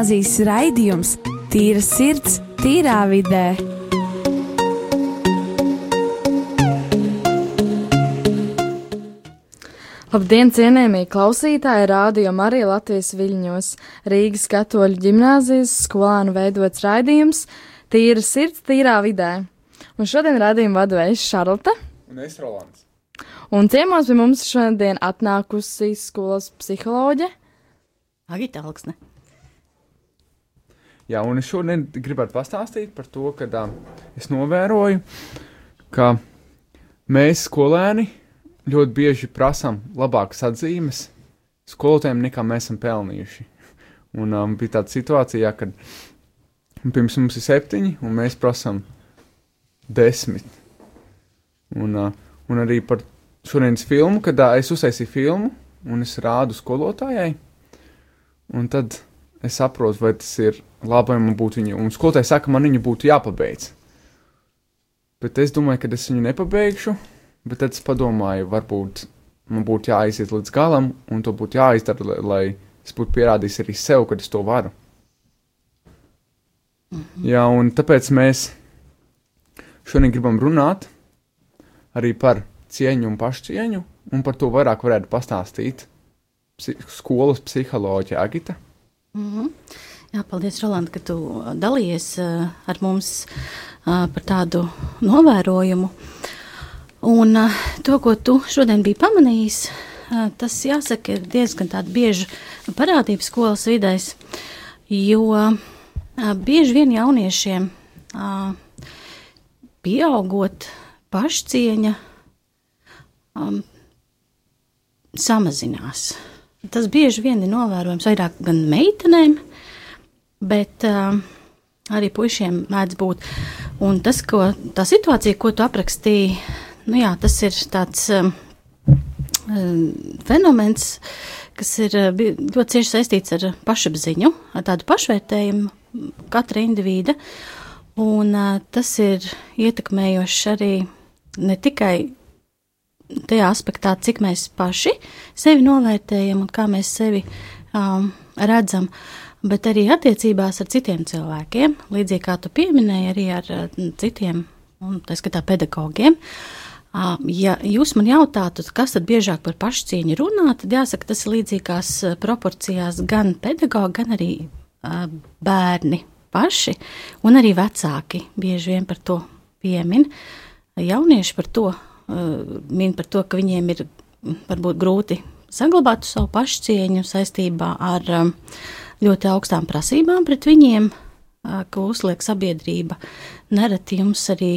gimnāzijas raidījums Tīra sirds, tīrā vidē. Labdien, cienījamie klausītāji! Rādio arī Latvijas viļņos Rīgas katoļu ģimnāzijas skolānu veidots raidījums Tīra sirds, tīrā vidē. Un šodien raidījumu vadu es Šarlota. Un es Rolands. Un ciemos pie mums šodien atnākusi skolas psiholoģe Agita Alksne. Jā, un es šodien gribētu pastāstīt par to, ka uh, es novēroju, ka mēs skolēni ļoti bieži prasām labākas atzīmes skolotājiem nekā mēs esam pelnījuši. Un um, bija tāda situācija, kad pirms mums ir septiņi, un mēs prasām desmit. Un, uh, un arī par šodienas filmu, kad uh, es uztaisīju filmu, un es rādu skolotājai, un tad es saprotu, vai tas ir labi, vai man būtu viņa, un skolotāji saka, man viņa būtu jāpabeidz. Bet es domāju, ka es viņu nepabeigšu, bet tad es padomāju, varbūt man būtu jāaiziet līdz galam, un to būtu jāizdara, lai, lai es būtu pierādījis arī sev, ka es to varu. -hmm. Jā, un tāpēc mēs šodien gribam runāt arī par cieņu un pašcieņu, un par to vairāk varētu pastāstīt psi skolas psiholoģija Agita. Mm -hmm. Jā, paldies, Roland, ka tu dalījies uh, ar mums uh, par tādu novērojumu. Un uh, to, ko tu šodien biji pamanījis, uh, tas jāsaka, ir diezgan bieža parādība skolas vidēs, jo uh, bieži vien jauniešiem uh, pieaugot pašcieņa um, samazinās. Tas bieži vien ir novērojams vairāk gan meitenēm, bet uh, arī puišiem mēdz būt. Un tas, ko, tā situācija, ko tu aprakstīji, nu jā, tas ir tāds um, fenomens, kas ir ļoti cieši saistīts ar pašapziņu, ar tādu pašvērtējumu katra indivīda. Un uh, tas ir ietekmējošs arī ne tikai tajā aspektā, cik mēs paši sevi novērtējam un kā mēs sevi um, redzam, bet arī attiecībās ar citiem cilvēkiem, līdzīgi kā tu pieminēji, arī ar uh, citiem, un tā skatā pedagogiem. Uh, ja jūs man jautātu, kas tad biežāk par pašcieņu runā, tad jāsaka, tas ir līdzīgās proporcijās gan pedagogi, gan arī uh, bērni paši, un arī vecāki bieži vien par to piemin. Jaunieši par to min par to, ka viņiem ir varbūt grūti saglabāt savu pašcieņu saistībā ar ļoti augstām prasībām pret viņiem, ko uzliek sabiedrība. Nereti jums arī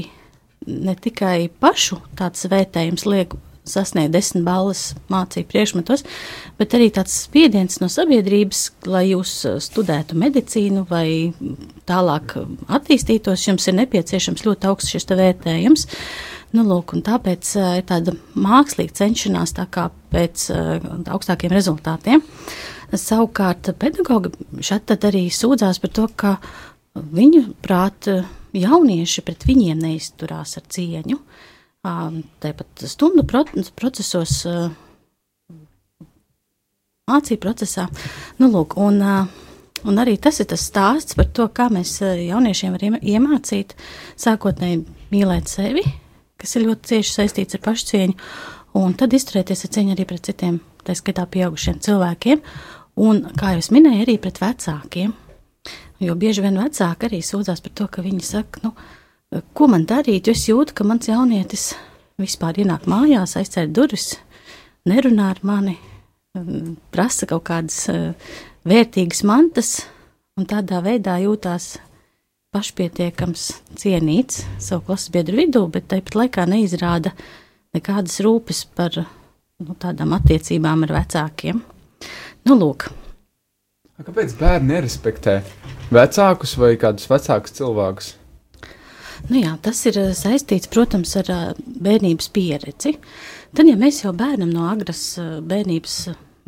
ne tikai pašu tāds vērtējums liek sasniegt desmit balvas mācību priekšmetos, bet arī tāds spiediens no sabiedrības, lai jūs studētu medicīnu vai tālāk attīstītos, jums ir nepieciešams ļoti augsts šis vērtējums. Nu, lūk, tāpēc uh, ir tāda mākslīga cenšanās tā kā pēc uh, augstākiem rezultātiem. Savukārt pedagogi šeit arī sūdzās par to, ka viņu prāt jaunieši pret viņiem neizturās ar cieņu. Uh, tāpat stundu procesos, mācību procesā. Nu, lūk, un, un arī tas ir tas stāsts par to, kā mēs jauniešiem varam iemācīt sākotnēji mīlēt sevi, kas ir ļoti cieši saistīts ar pašcieņu, un tad izturēties ar cieņu arī pret citiem, tā skaitā pieaugušiem cilvēkiem, un, kā jau es minēju, arī pret vecākiem. Jo bieži vien vecāki arī sūdzās par to, ka viņi saka, nu, ko man darīt, jo es jūtu, ka mans jaunietis vispār ienāk mājās, aizcer durvis, nerunā ar mani, prasa kaut kādas uh, vērtīgas mantas, un tādā veidā jūtās pašpietiekams, cienīts savu klases biedru vidū, bet tāpat laikā neizrāda nekādas rūpes par nu, tādām attiecībām ar vecākiem. Nu, lūk. Kāpēc bērni nerespektē vecākus vai kādus vecākus cilvēkus? Nu jā, tas ir eh, saistīts, protams, ar eh, bērnības pieredzi. Tad, ja mēs jau bērnam no agras eh, bērnības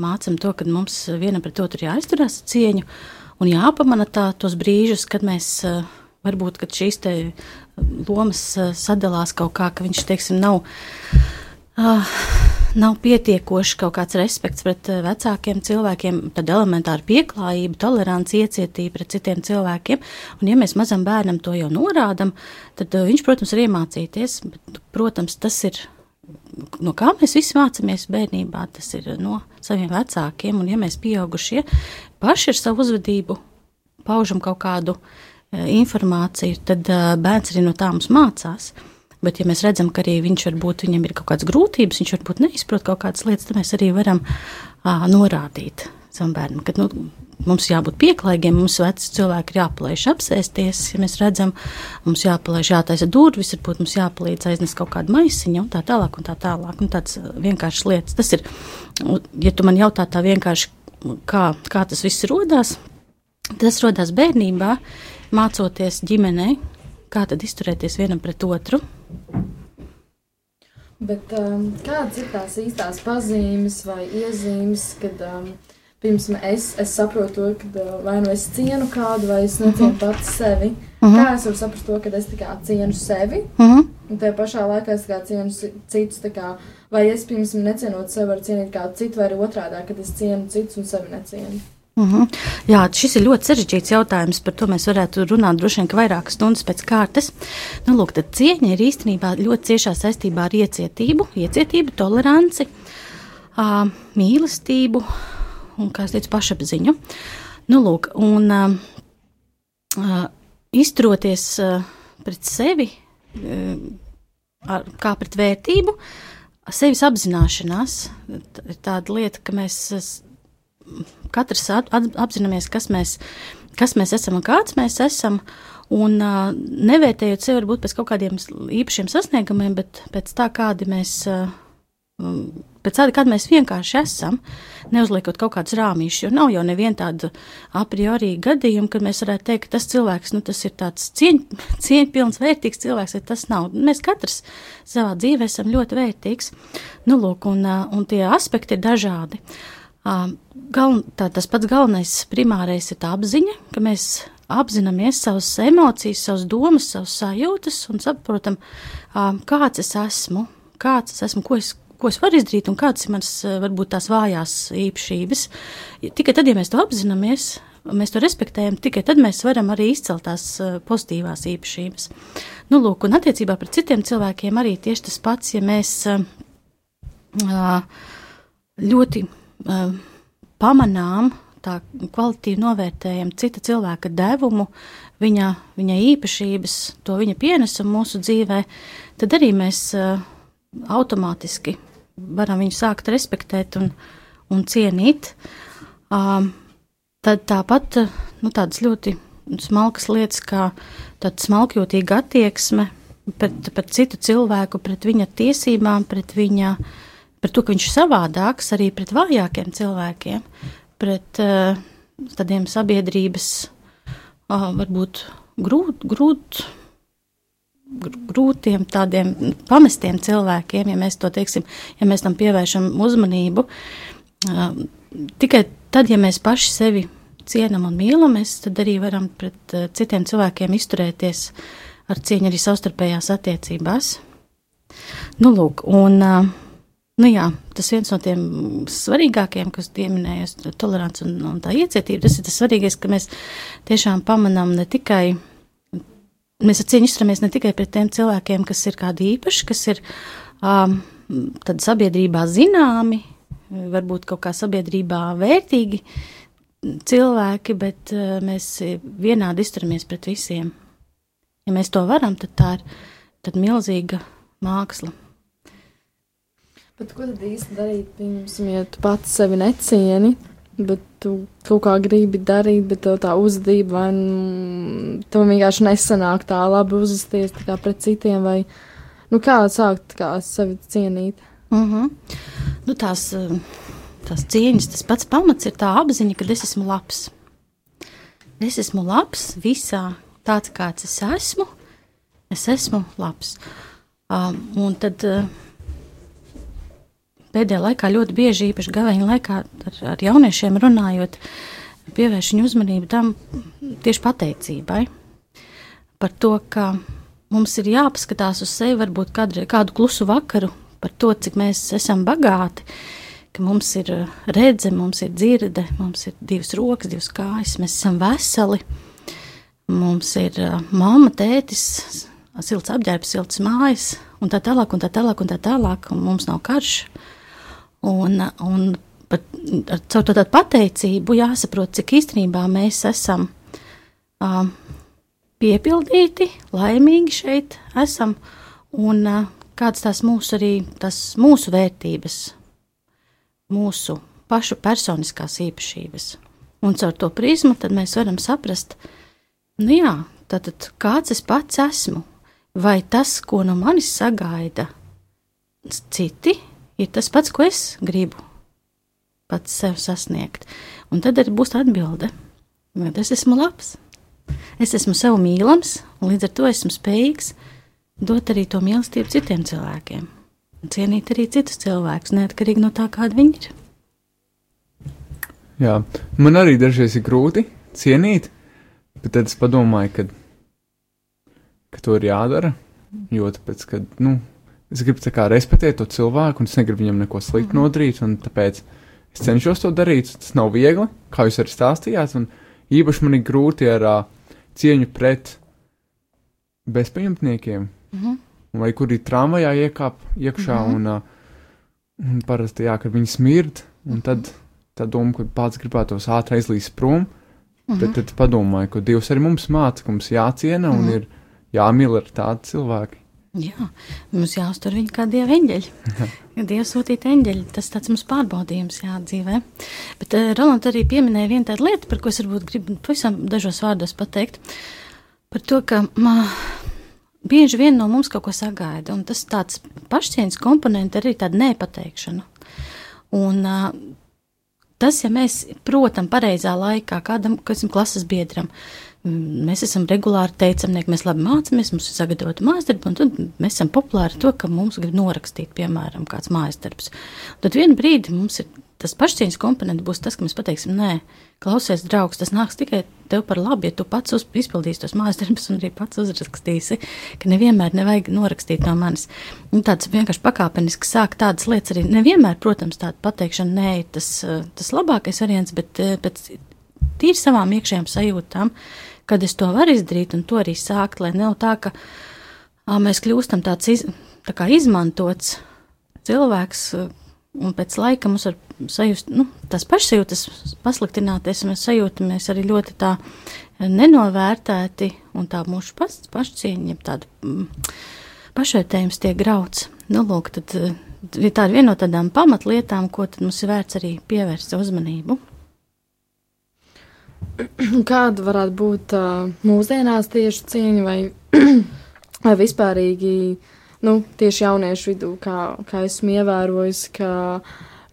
mācām to, ka mums vienam pret otru jāizturās cieņu, un jāpamana tā, tos brīžus, kad mēs varbūt kad šīs lomas sadalās kaut kā, ka viņš teiksim, nav. Uh, nav pietiekoši kaut kāds respekts pret vecākiem cilvēkiem, tad elementāra pieklājība, tolerants, iecietība pret citiem cilvēkiem. Un, ja mēs mazam bērnam to jau norādam, tad viņš, protams, ir iemācīties. Bet, protams, tas ir. No kā mēs visi mācāmies bērnībā, tas ir no saviem vecākiem. Un, ja mēs pieaugušie paši ar savu uzvedību paužam kaut kādu uh, informāciju, tad uh, bērns arī no tā mums mācās. Bet, ja mēs redzam, ka arī viņš varbūt viņam ir kaut kādas grūtības, viņš varbūt neizprot kaut kādas lietas, tad mēs arī varam ā, norādīt savam bērnam, ka nu, mums jābūt pieklājīgiem, mums veci cilvēki ir jāpalaiž apsēsties, ja mēs redzam, mums jāpalaiž jātaisa durvis, varbūt mums jāpalīdz aiznest kaut kādu maisiņu un tā tālāk un tā tālāk. Un tāds vienkāršs lietas. Tas ir, ja tu man jautā tā vienkārši, kā, kā tas viss rodās, tas rodās bērnībā, mācoties ģimenei, kā tad izturēties vienam pret otru. Bet um, kādas ir tās īstās pazīmes vai iezīmes, kad um, pirms es, es saprotu, ka uh, vai nu es cienu kādu, vai es necienu mhm. pats sevi? Uh mhm. -huh. Kā es varu saprast to, ka es cienu sevi? Uh mhm. -huh. Un tajā pašā laikā es cienu citus, kā, vai es pirms necienot sevi, varu cienīt kādu citu, vai arī otrādi, kad es cienu citus un sevi necienu. Uh -huh. Jā, šis ir ļoti sarežģīts jautājums. Par to mēs varētu runāt droši vien vairākas stundas pēc kārtas. Nu, lūk, tad cieņa ir īstenībā ļoti ciešā saistībā ar iecietību, iecietību, toleranci, uh, mīlestību un, kā es teicu, pašapziņu. Nu, lūk, un uh, izturoties uh, pret sevi kā pret vērtību, sevis apzināšanās ir tāda lieta, ka mēs katrs apzināmies, kas mēs, kas mēs esam un kāds mēs esam. Un uh, nevērtējot sevi varbūt pēc kaut kādiem īpašiem sasniegumiem, bet pēc tā, kādi mēs, pēc tāda, kāda mēs vienkārši esam, neuzliekot kaut kādus rāmīšus, jo nav jau neviena tāda a priori gadījuma, kad mēs varētu teikt, ka tas cilvēks, nu, tas ir tāds cieņ, cieņpilns, vērtīgs cilvēks, vai tas nav. Mēs katrs savā dzīvē esam ļoti vērtīgs. Nu, lūk, un, un tie aspekti ir dažādi. Gal, tā, tas pats galvenais, primārais ir tā apziņa, ka mēs apzināmies savas emocijas, savas domas, savas sajūtas un saprotam, kāds es esmu, kāds es esmu, ko es, ko es varu izdarīt un kādas ir manas, varbūt tās vājās īpašības. Tikai tad, ja mēs to apzināmies, mēs to respektējam, tikai tad mēs varam arī izcelt tās pozitīvās īpašības. Nu, lūk, un attiecībā pret citiem cilvēkiem arī tieši tas pats, ja mēs ļoti uh, pamanām, tā kvalitīvi novērtējam cita cilvēka devumu, viņa, viņa īpašības, to viņa pienesumu mūsu dzīvē, tad arī mēs uh, automātiski varam viņu sākt respektēt un, un cienīt. Um, tad tāpat nu, tādas ļoti smalkas lietas, kā tāda smalkjūtīga attieksme pret, pret citu cilvēku, pret viņa tiesībām, pret viņa par to, ka viņš ir savādāks arī pret vājākiem cilvēkiem, pret uh, tādiem sabiedrības, uh, varbūt grūt, grūt, grūtiem, tādiem pamestiem cilvēkiem, ja mēs to teiksim, ja mēs tam pievēršam uzmanību. Tikai tad, ja mēs paši sevi cienam un mīlam, mēs arī varam pret citiem cilvēkiem izturēties ar cieņu arī savstarpējās attiecībās. Nu, lūk, un Nu jā, tas viens no tiem svarīgākajiem, kas pieminējas, ir tolerants un, un tā iecietība. Tas ir tas svarīgais, ka mēs tiešām pamanām ne tikai, mēs ar cieņu izturamies ne tikai pret tiem cilvēkiem, kas ir kādi īpaši, kas ir um, sabiedrībā zināmi, varbūt kaut kā sabiedrībā vērtīgi cilvēki, bet uh, mēs vienādi izturamies pret visiem. Ja mēs to varam, tad tā ir tad milzīga māksla. Bet ko tad īsti darīt, piemēram, ja tu pats sevi necieni, bet tu kaut kā gribi darīt, bet tev tā uzvedība, vai nu, tev vienkārši nesanāk tā labi uzvesties tā pret citiem, vai nu, kā sākt kā sevi cienīt? Uh mhm. -huh. nu, tās, tās cieņas, tas pats pamats ir tā apziņa, ka es esmu labs. Es esmu labs visā, tāds kāds es esmu, es esmu labs. Um, un tad. Uh, pēdējā laikā ļoti bieži, īpaši gaveņa laikā, ar, ar jauniešiem runājot, pievērš viņu uzmanību tam tieši pateicībai. Par to, ka mums ir jāpaskatās uz sevi, varbūt kādu, kādu klusu vakaru par to, cik mēs esam bagāti, ka mums ir redze, mums ir dzirde, mums ir divas rokas, divas kājas, mēs esam veseli, mums ir mamma, tētis, silts apģērbs, silts mājas, un tā tālāk, un tā tālāk, un tā tālāk, un mums nav karš. Un, un pat, caur tādu pateicību jāsaprot, cik īstenībā mēs esam uh, piepildīti, laimīgi šeit esam, un uh, kādas tās mūsu arī tās mūsu vērtības, mūsu pašu personiskās īpašības. Un caur to prizmu mēs varam saprast, nu jā, tātad kāds es pats esmu, vai tas, ko no manis sagaida citi, ir tas pats, ko es gribu pats sev sasniegt. Un tad arī būs atbilde, vai es esmu labs, es esmu sev mīlams, un līdz ar to esmu spējīgs dot arī to mīlestību citiem cilvēkiem. Cienīt arī citus cilvēkus, neatkarīgi no tā, kāda viņi ir. Jā, man arī dažreiz ir grūti cienīt, bet tad es padomāju, ka, ka to ir jādara. Jo tāpēc, ka, nu, es gribu tā kā respektēt to cilvēku, un es negribu viņam neko sliktu mm -hmm. nodarīt, un tāpēc es cenšos to darīt. Tas nav viegli, kā jūs arī stāstījāt, un īpaši man ir grūti ar uh, cieņu pret bezpajumtniekiem, mm -hmm. vai kuri tramvajā iekāp iekšā, mm -hmm. un, uh, un parasti, jā, kad viņi smird, un tad tā doma, ka pats gribētos ātri aizlīst prom, mm -hmm. bet tad padomāju, ka Dievs arī mums māca, ka mums jāciena mm -hmm. un ir jāmīl ar tādu cilvēku. Jā, mums jāuztur viņi kā dieva eņģeļi. Dievs sūtīt eņģeļi, tas tāds mums pārbaudījums jādzīvē. Bet uh, Roland arī pieminēja vienu tādu lietu, par ko es varbūt gribu pavisam dažos vārdos pateikt. Par to, ka mā, bieži vien no mums kaut ko sagaida, un tas tāds pašcieņas komponenti arī tāda nepateikšana. Un uh, tas, ja mēs, protams, pareizā laikā kādam, kas ir klases biedram, uh, Mēs esam regulāri teicamnieki, mēs labi mācāmies, mums ir sagatavota mājas darba, un tad mēs esam populāri to, ka mums grib norakstīt, piemēram, kāds mājas darbs. Tad vienu brīdi mums ir tas pašcieņas komponents būs tas, ka mēs pateiksim, nē, klausies, draugs, tas nāks tikai tev par labu, ja tu pats izpildīsi tos mājas darbus un arī pats uzrakstīsi, ka nevienmēr nevajag norakstīt no manis. Un tāds vienkārši pakāpeniski sāk tādas lietas arī nevienmēr, protams, tāda pateikšana, nē, tas, tas labākais variants, bet pēc tīri savām iekšējām sajūtām kad es to varu izdarīt un to arī sākt, lai nav tā, ka ā, mēs kļūstam tāds iz, tā kā izmantots cilvēks, un pēc laika mums var sajust, nu, tās pašsajūtas pasliktināties, un mēs sajūtamies arī ļoti tā nenovērtēti, un tā mūsu pas, pašcieņa, tāda mm, pašvērtējums tiek grauds. Nu, lūk, tad ir tāda viena no tādām pamatlietām, ko mums ir vērts arī pievērst uzmanību. Kāda varētu būt uh, mūsdienās tieši cieņa vai, vai vispārīgi nu, tieši jauniešu vidū, kā, kā esmu ievērojis, ka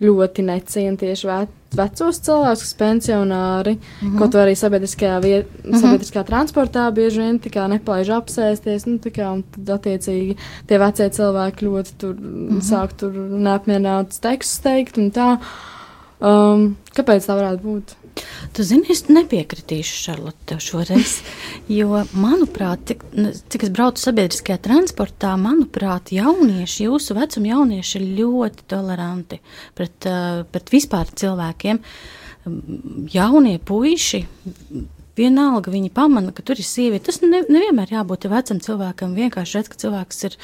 ļoti neciena tieši ve vecos cilvēkus, pensionāri, mm -hmm. kaut arī sabiedriskajā, viet, mm -hmm. sabiedriskajā transportā bieži vien tā nepalaiž apsēsties, nu, tā kā, un tad attiecīgi tie vecie cilvēki ļoti tur mm -hmm. sāk tur neapmierinātus tekstus teikt un tā. Um, kāpēc tā varētu būt? Tu zini, es nepiekritīšu Šarlote šoreiz, jo, manuprāt, cik, cik es braucu sabiedriskajā transportā, manuprāt, jaunieši, jūsu vecuma jaunieši ir ļoti toleranti pret, uh, pret vispār cilvēkiem. Jaunie puiši Vienalga viņi pamana, ka tur ir sieviete. Tas ne, nevienmēr jābūt vecam cilvēkam. Vienkārši redz, ka cilvēks ir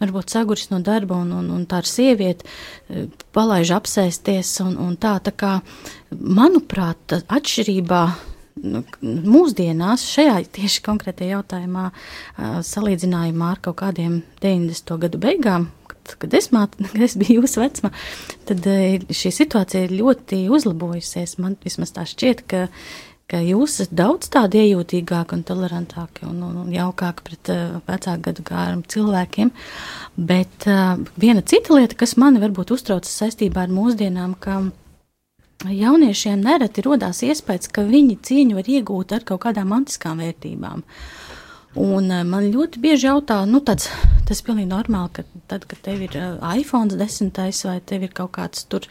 varbūt saguris no darba un, un, un tā ir sieviete, e, palaiž apsēsties un, un tā. Tā kā, manuprāt, atšķirībā nu, mūsdienās šajā tieši konkrētajā jautājumā, salīdzinājumā ar kaut kādiem 90. gadu beigām, kad, kad, es, māt, kad es biju jūsu vecumā, tad šī situācija ir ļoti uzlabojusies. Man vismaz tā šķiet, ka ka jūs esat daudz tādi iejūtīgāki un tolerantāki un, un, un jaukāki pret uh, vecāku gadu gājumu cilvēkiem. Bet uh, viena cita lieta, kas mani varbūt uztraucas saistībā ar mūsdienām, ka jauniešiem nereti rodās iespējas, ka viņi cieņu var iegūt ar kaut kādām antiskām vērtībām. Un uh, man ļoti bieži jautā, nu, tāds, tas ir pilnīgi normāli, ka tad, kad tev ir uh, iPhone 10 vai tev ir kaut kāds tur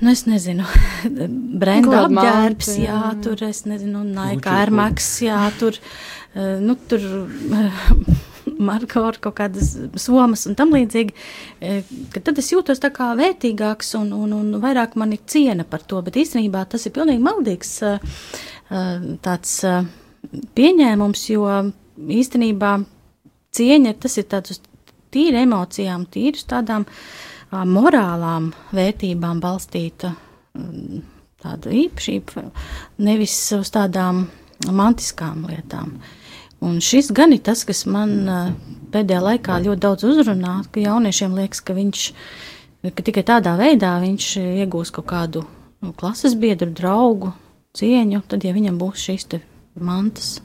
Nu, es nezinu, brenda apģērbs, jā, jā, tur, es nezinu, Nike Air Max, jā, tur, uh, nu, tur uh, markoru, kaut kādas somas un tam līdzīgi, ka tad es jūtos tā kā vērtīgāks un, un, un vairāk man ir ciena par to, bet īstenībā tas ir pilnīgi maldīgs tāds pieņēmums, jo īstenībā cieņa tas ir tāds uz tīri emocijām, tīri uz tādām morālām vērtībām balstīta tāda īpašība, nevis uz tādām mantiskām lietām. Un šis gan ir tas, kas man pēdējā laikā ļoti daudz uzrunā, ka jauniešiem liekas, ka viņš ka tikai tādā veidā viņš iegūs kaut kādu nu, klases biedru, draugu, cieņu, tad, ja viņam būs šīs mantas.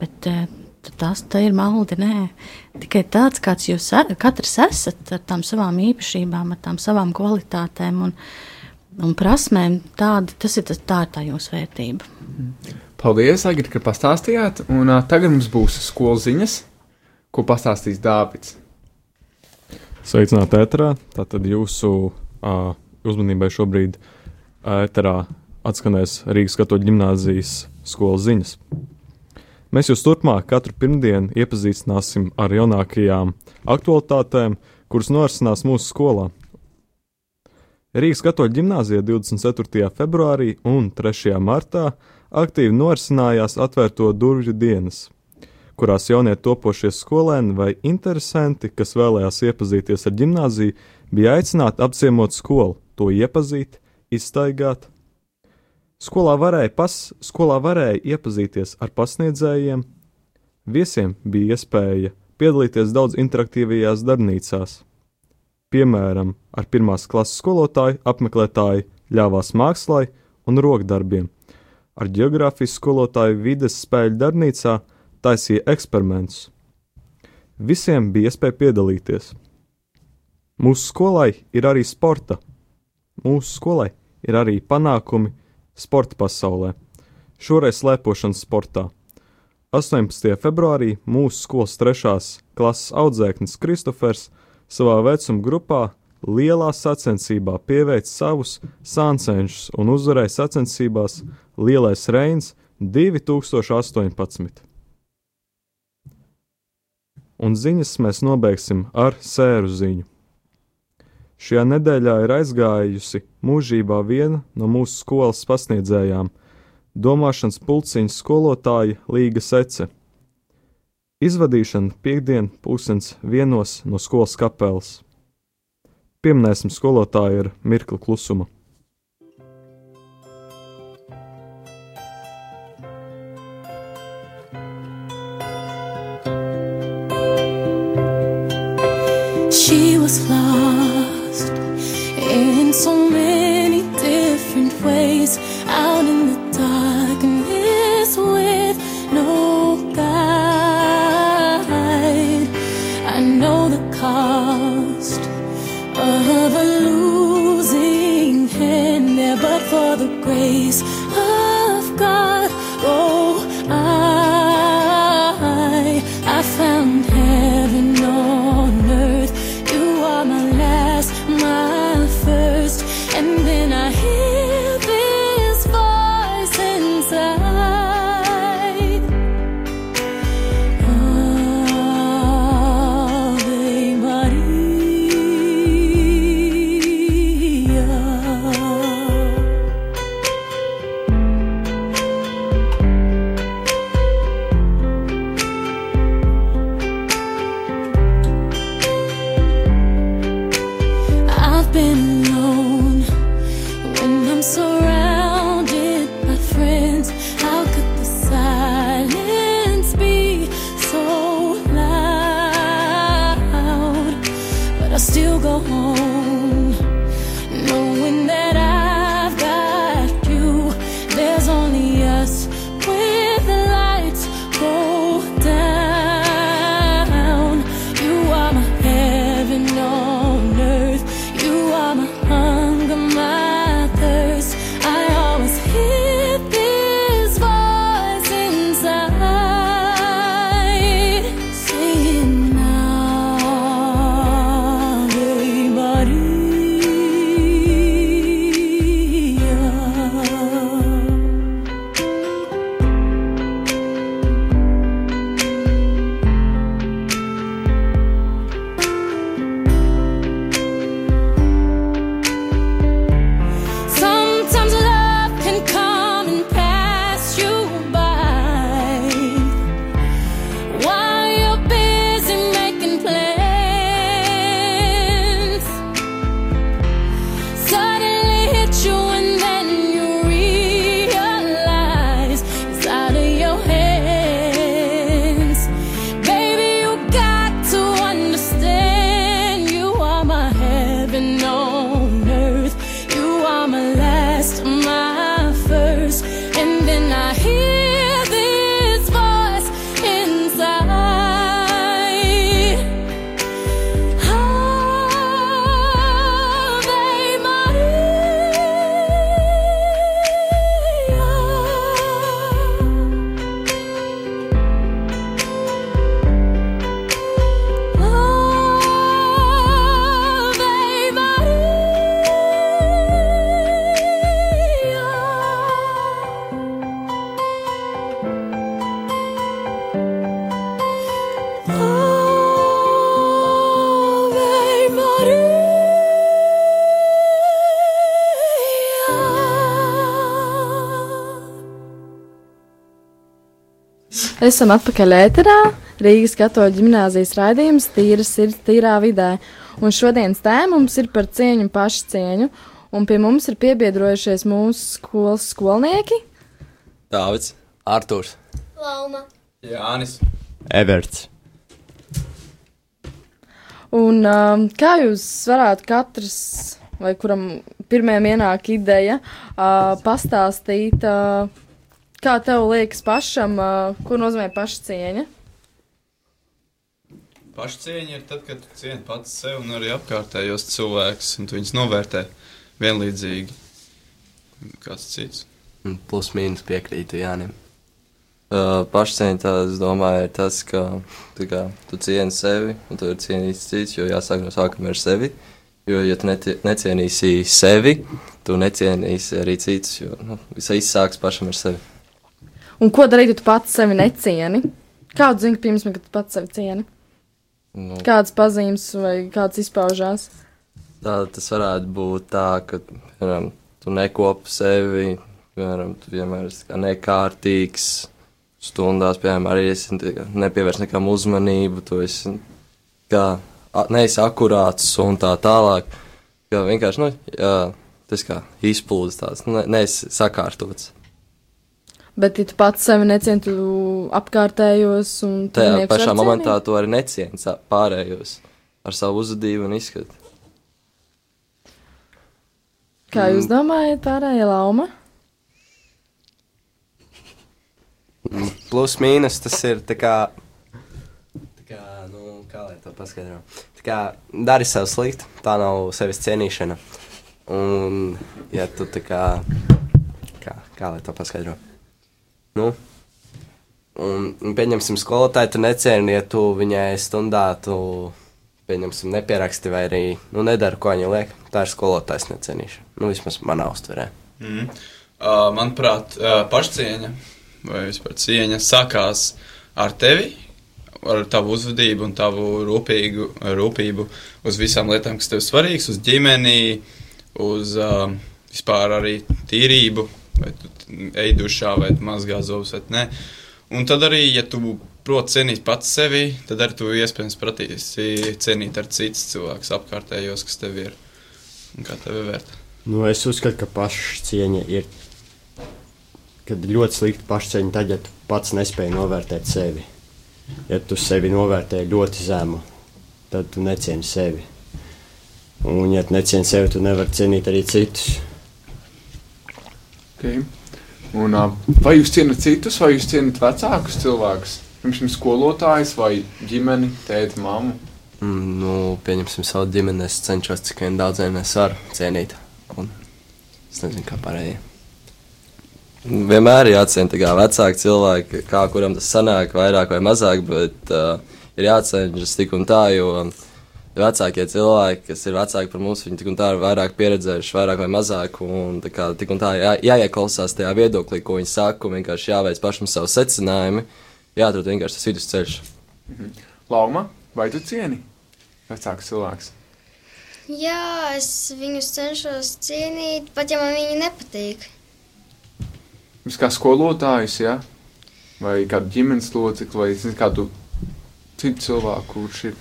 Bet tas ir maldi, nē. Tikai tāds, kāds jūs katrs esat ar tām savām īpašībām, ar tām savām kvalitātēm un, un prasmēm, tāda, tas ir, tas, tā ir tā jūsu vērtība. Paldies, Agri, ka pastāstījāt, un uh, tagad mums būs skolas ziņas, ko pastāstīs Dāvids. Sveicināti ēterā, tātad jūsu uh, uzmanībai šobrīd ēterā atskanēs Rīgas katoļu ģimnāzijas skolas ziņas. Mēs jūs turpmāk katru pirmdienu iepazīstināsim ar jaunākajām aktualitātēm, kuras norisinās mūsu skolā. Rīgas katoļu ģimnāzijā 24. februārī un 3. martā aktīvi norisinājās atvērto durvju dienas, kurās jaunie topošie skolēni vai interesanti, kas vēlējās iepazīties ar ģimnāziju, bija aicināti apciemot skolu, to iepazīt, izstaigāt, Skolā varēja, pas, skolā varēja iepazīties ar pasniedzējiem, viesiem bija iespēja piedalīties daudz interaktīvajās darbnīcās. Piemēram, ar pirmās klases skolotāju apmeklētāji ļāvās mākslai un rokdarbiem, ar geogrāfijas skolotāju vides spēļu darbnīcā taisīja eksperimentus. Visiem bija iespēja piedalīties. Mūsu skolai ir arī sporta, mūsu skolai ir arī panākumi sporta pasaulē, šoreiz slēpošanas sportā. 18. februārī mūsu skolas trešās klases audzēknis Kristofers savā vecuma grupā lielā sacensībā pieveic savus sāncenšus un uzvarēja sacensībās Lielais Reins 2018. Un ziņas mēs nobeigsim ar sēru ziņu. Šajā nedēļā ir aizgājusi mūžībā viena no mūsu skolas pasniedzējām, domāšanas pulciņas skolotāja Līga Sece. Izvadīšana piekdien pusdienas vienos no skolas kapelas. Pieminēsim skolotāju ar mirkli klusuma. I know the cost of a losing hand there, but for the grace Esam atpakaļ ēterā. Rīgas katoļu ģimnāzijas raidījums Tīra sirds, tīrā vidē. Un šodienas tēma mums ir par cieņu un pašcieņu. Un pie mums ir piebiedrojušies mūsu skolas skolnieki. Dāvids, Arthurs, Lauma. Jānis, Everts. Un um, kā jūs varētu katrs, vai kuram pirmajam ienāk ideja, uh, pastāstīt, uh, kā tev liekas pašam, uh, ko nozīmē pašcieņa? Pašcieņa ir tad, kad tu cieni pats sevi un arī apkārtējos cilvēkus, un tu viņus novērtē vienlīdzīgi. Kāds cits? plus mīnus piekrītu Jānim. Uh, Pašcieņa, tā, es domāju, ir tas, ka kā, tu cieni sevi, un tu ir cienīts cits, jo jāsāk no sākuma ar sevi. Jo, ja tu neti, necienīsi sevi, tu necienīsi arī citus, jo nu, viss sāks pašam ar sevi. Un ko darīt, ja tu pats sevi necieni? Kādu zini, pirms tam, kad tu pats sevi cieni? Nu, Kādas pazīmes vai kāds izpaužās? tā tas varētu būt tā, ka piemēram, tu nekopi sevi, piemēram, tu vienmēr esi kā nekārtīgs. Stundās, piemēram, arī esi tā kā nepievērs nekam uzmanību, tu esi kā neesi akurāts un tā tālāk. Jā, vienkārši, nu, jā, tas kā izplūdes tāds, nu, ne, neesi sakārtots. Bet, ja tu pats sevi necieni, tu apkārtējos un Tajā pašā momentā cienīt? tu arī necieni pārējos ar savu uzvedību un izskatu. Kā Mm. jūs domājat, pārējā lauma? Plus mīnus tas ir tā kā. Tā kā, nu, kā lai to paskaidro? Tā kā dari sev slikti, tā nav sevis cienīšana. Un, ja tu tā kā. Kā, kā lai to paskaidro? Nu, un, un pieņemsim skolotāju, tu necieni, ja tu viņai stundā, tu, pieņemsim, nepieraksti vai arī, nu, nedara, ko viņa liek. Tā ir skolotājas necienīšana. Nu, vismaz manā uztverē. Mm. Uh, manuprāt, uh, pašcieņa vai vispār cieņa sākās ar tevi, ar tavu uzvedību un tavu rūpīgu, rūpību uz visām lietām, kas tev svarīgas, uz ģimeni, uz uh, vispār arī tīrību, vai tu ej dušā, vai tu mazgā zobus, vai nē. Un tad arī, ja tu proti cienīt pats sevi, tad arī tu iespējams pratīsi cienīt ar citus cilvēkus apkārtējos, kas tev ir un kā tevi vērtē. Nu, es uzskatu, ka pašcieņa ir. Kad ir ļoti slikta pašcieņa, tad, ja tu pats nespēji novērtēt sevi. Ja tu sevi novērtē ļoti zemu, tad tu necieni sevi. Un, ja tu necieni sevi, tu nevari cienīt arī citus. Okay. Un, uh, vai jūs cienat citus, vai jūs cienat vecākus cilvēkus? Piemēram, skolotājus vai ģimeni, tēti, mammu? Mm, Nu, pieņemsim savu ģimeni, es cenšos cik vien daudz vien es varu cienīt. Un es nezinu, kā pārējie. Vienmēr ir jāciena vecāki cilvēki, kā kuram tas sanāk, vairāk vai mazāk, bet uh, ir jācenšas tik un tā, jo vecākie cilvēki, kas ir vecāki par mums, viņi tik un tā ir vairāk pieredzējuši, vairāk vai mazāk, un tā kā tik un tā jā, jāieklausās tajā viedoklī, ko viņi saka, un vienkārši jāveic pašam savu secinājumu, jāatrod vienkārši tas vidusceļš. Lauma, vai tu cieni vecākus cilvēkus? Jā, es viņus cenšos cienīt, pat ja man viņi nepatīk. Jūs kā skolotājs, ja? vai kādu ģimenes locekli, vai kādu citu cilvēku, kurš ir.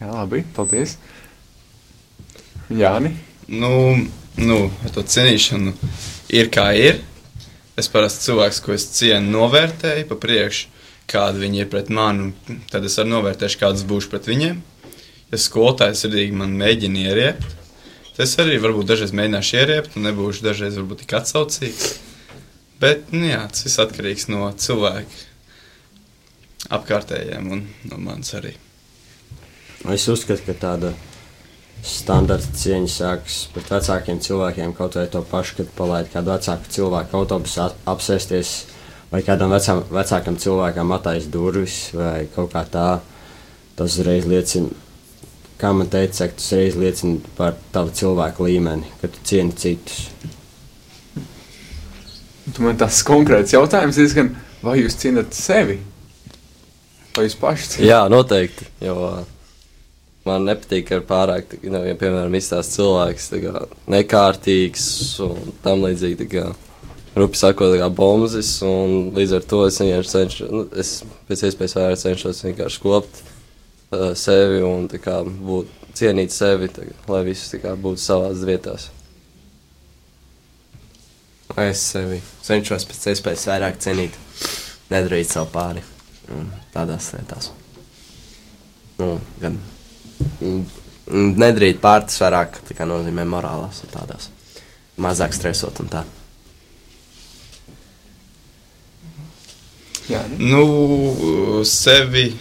Jā, labi, paldies. Jāni, Nu, nu, ar to cienīšanu ir kā ir. Es parasti cilvēks, ko es cienu, novērtēju pa priekšu, kāda viņi ir pret mani, tad es arī novērtēšu, kādas būšu pret viņiem. Ja skolotājs sirdīgi man mēģina ieriept, tad es arī varbūt dažreiz mēģināšu ieriept, un nebūšu dažreiz varbūt tik atsaucīgs. Bet, nu jā, tas viss atkarīgs no cilvēka apkārtējiem un no manis arī. Es uzskatu, ka tāda standarta cieņa sākas pret vecākiem cilvēkiem, kaut vai to pašu, kad palaid kādu vecāku cilvēku autobusā apsēsties, vai kādam vecām, vecākam cilvēkam attaisīt durvis, vai kaut kā tā. Tas uzreiz liecina, kā man teica, tas uzreiz liecina par tavu cilvēku līmeni, ka tu cieni citus. tu man tas konkrēts jautājums diezgan, vai jūs cienat sevi? Vai jūs paši cienat? Jā, noteikti. Jo man nepatīk, ka ir pārāk, nu, ja, piemēram, izstāsta cilvēks kā, nekārtīgs un tam līdzīgi. kā. rupi sakot, kā bombas, un līdz ar to es vienkārši cenšos, nu, es pēc iespējas vairāk cenšos vienkārši kopt uh, sevi un kā būt, cienīt sevi, tā, lai viss kā būtu savās vietās. Es sevi cenšos pēc iespējas vairāk cienīt, nedarīt savu pāri tādās lietās. Nu, gan mm, mm, nedarīt pāri tas vairāk tā kā nozīmē morālās un tādās. Mazāk stresot un tā. Jā, Nu, sevi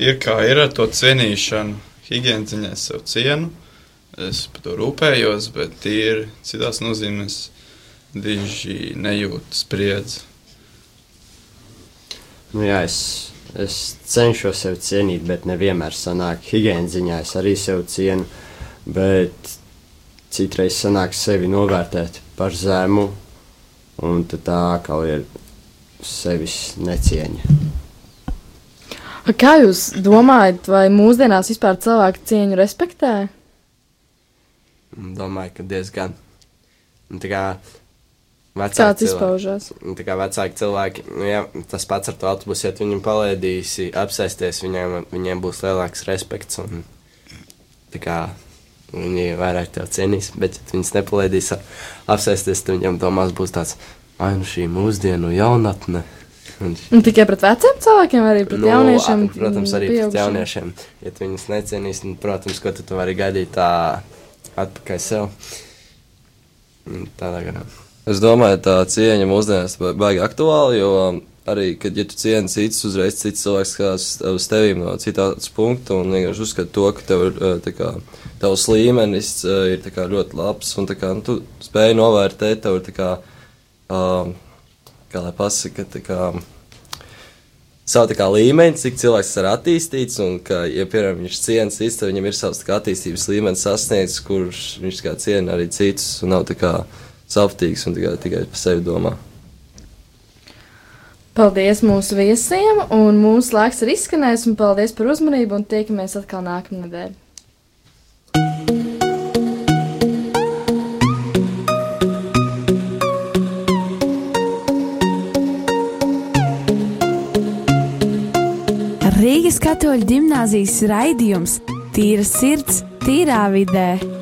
ir kā ir ar to cienīšanu. Higiēna ziņā es sev cienu, es par to rūpējos, bet ir citās nozīmēs diži nejūtu spriedzi. Nu, jā, es, es cenšos sevi cienīt, bet nevienmēr sanāk. Higiēnas ziņā es arī sevi cienu, bet citreiz sanāk sevi novērtēt par zemu, un tad tā atkal ir sevis necieņa. Kā jūs domājat, vai mūsdienās vispār cilvēki cieņu respektē? Domāju, ka diezgan. Un tā kā Vecāki izpaužās? Tā kā vecāki cilvēki, nu, ja tas pats ar to autobusu, ja viņam palēdīsi apsēsties, viņiem, viņiem būs lielāks respekts. Un, kā viņi vairāk tev cienīs, bet, ja nepalēdīs a- apsēsties, tad viņiem domās būs tāds, ai, nu šī mūsdienu jaunatne. Un Un tikai pret veciem cilvēkiem, arī pret Nu, jauniešiem. a- Protams, arī pret pieaugušiem? jauniešiem. Ja tu viņus necienīsi, tad, protams, ko tu, vari gaidīt tā atpakaļ sev. Tādā garā. Es domāju, tā cieņa mūsdienās ir baigi aktuāla, jo arī, kad ja tu cieni citus, uzreiz cits cilvēks skatās uz tevīm no citādas punkta un vienkārši uzskata to, ka tev ir, tā kā, tavs līmenis uh, ir kā ļoti labs un kā, nu, tu spēj novērtēt, tev ir kā, um, kā lai pasaka, kā, savu kā līmeni, cik cilvēks ir attīstīts, un ka, ja, piemēram, viņš ciena citus, tad viņam ir savs kā attīstības līmenis sasniegts, kurš viņš kā ciena arī citus, un nav tā kā savtīgs un tikai, tikai par sevi domā. Paldies mūsu viesiem, un mūsu laiks ir izskanējis, un paldies par uzmanību, un tiekamies atkal nākamā nedēļa. Rīgas katoļu ģimnāzijas raidījums Tīra sirds, tīrā vidē.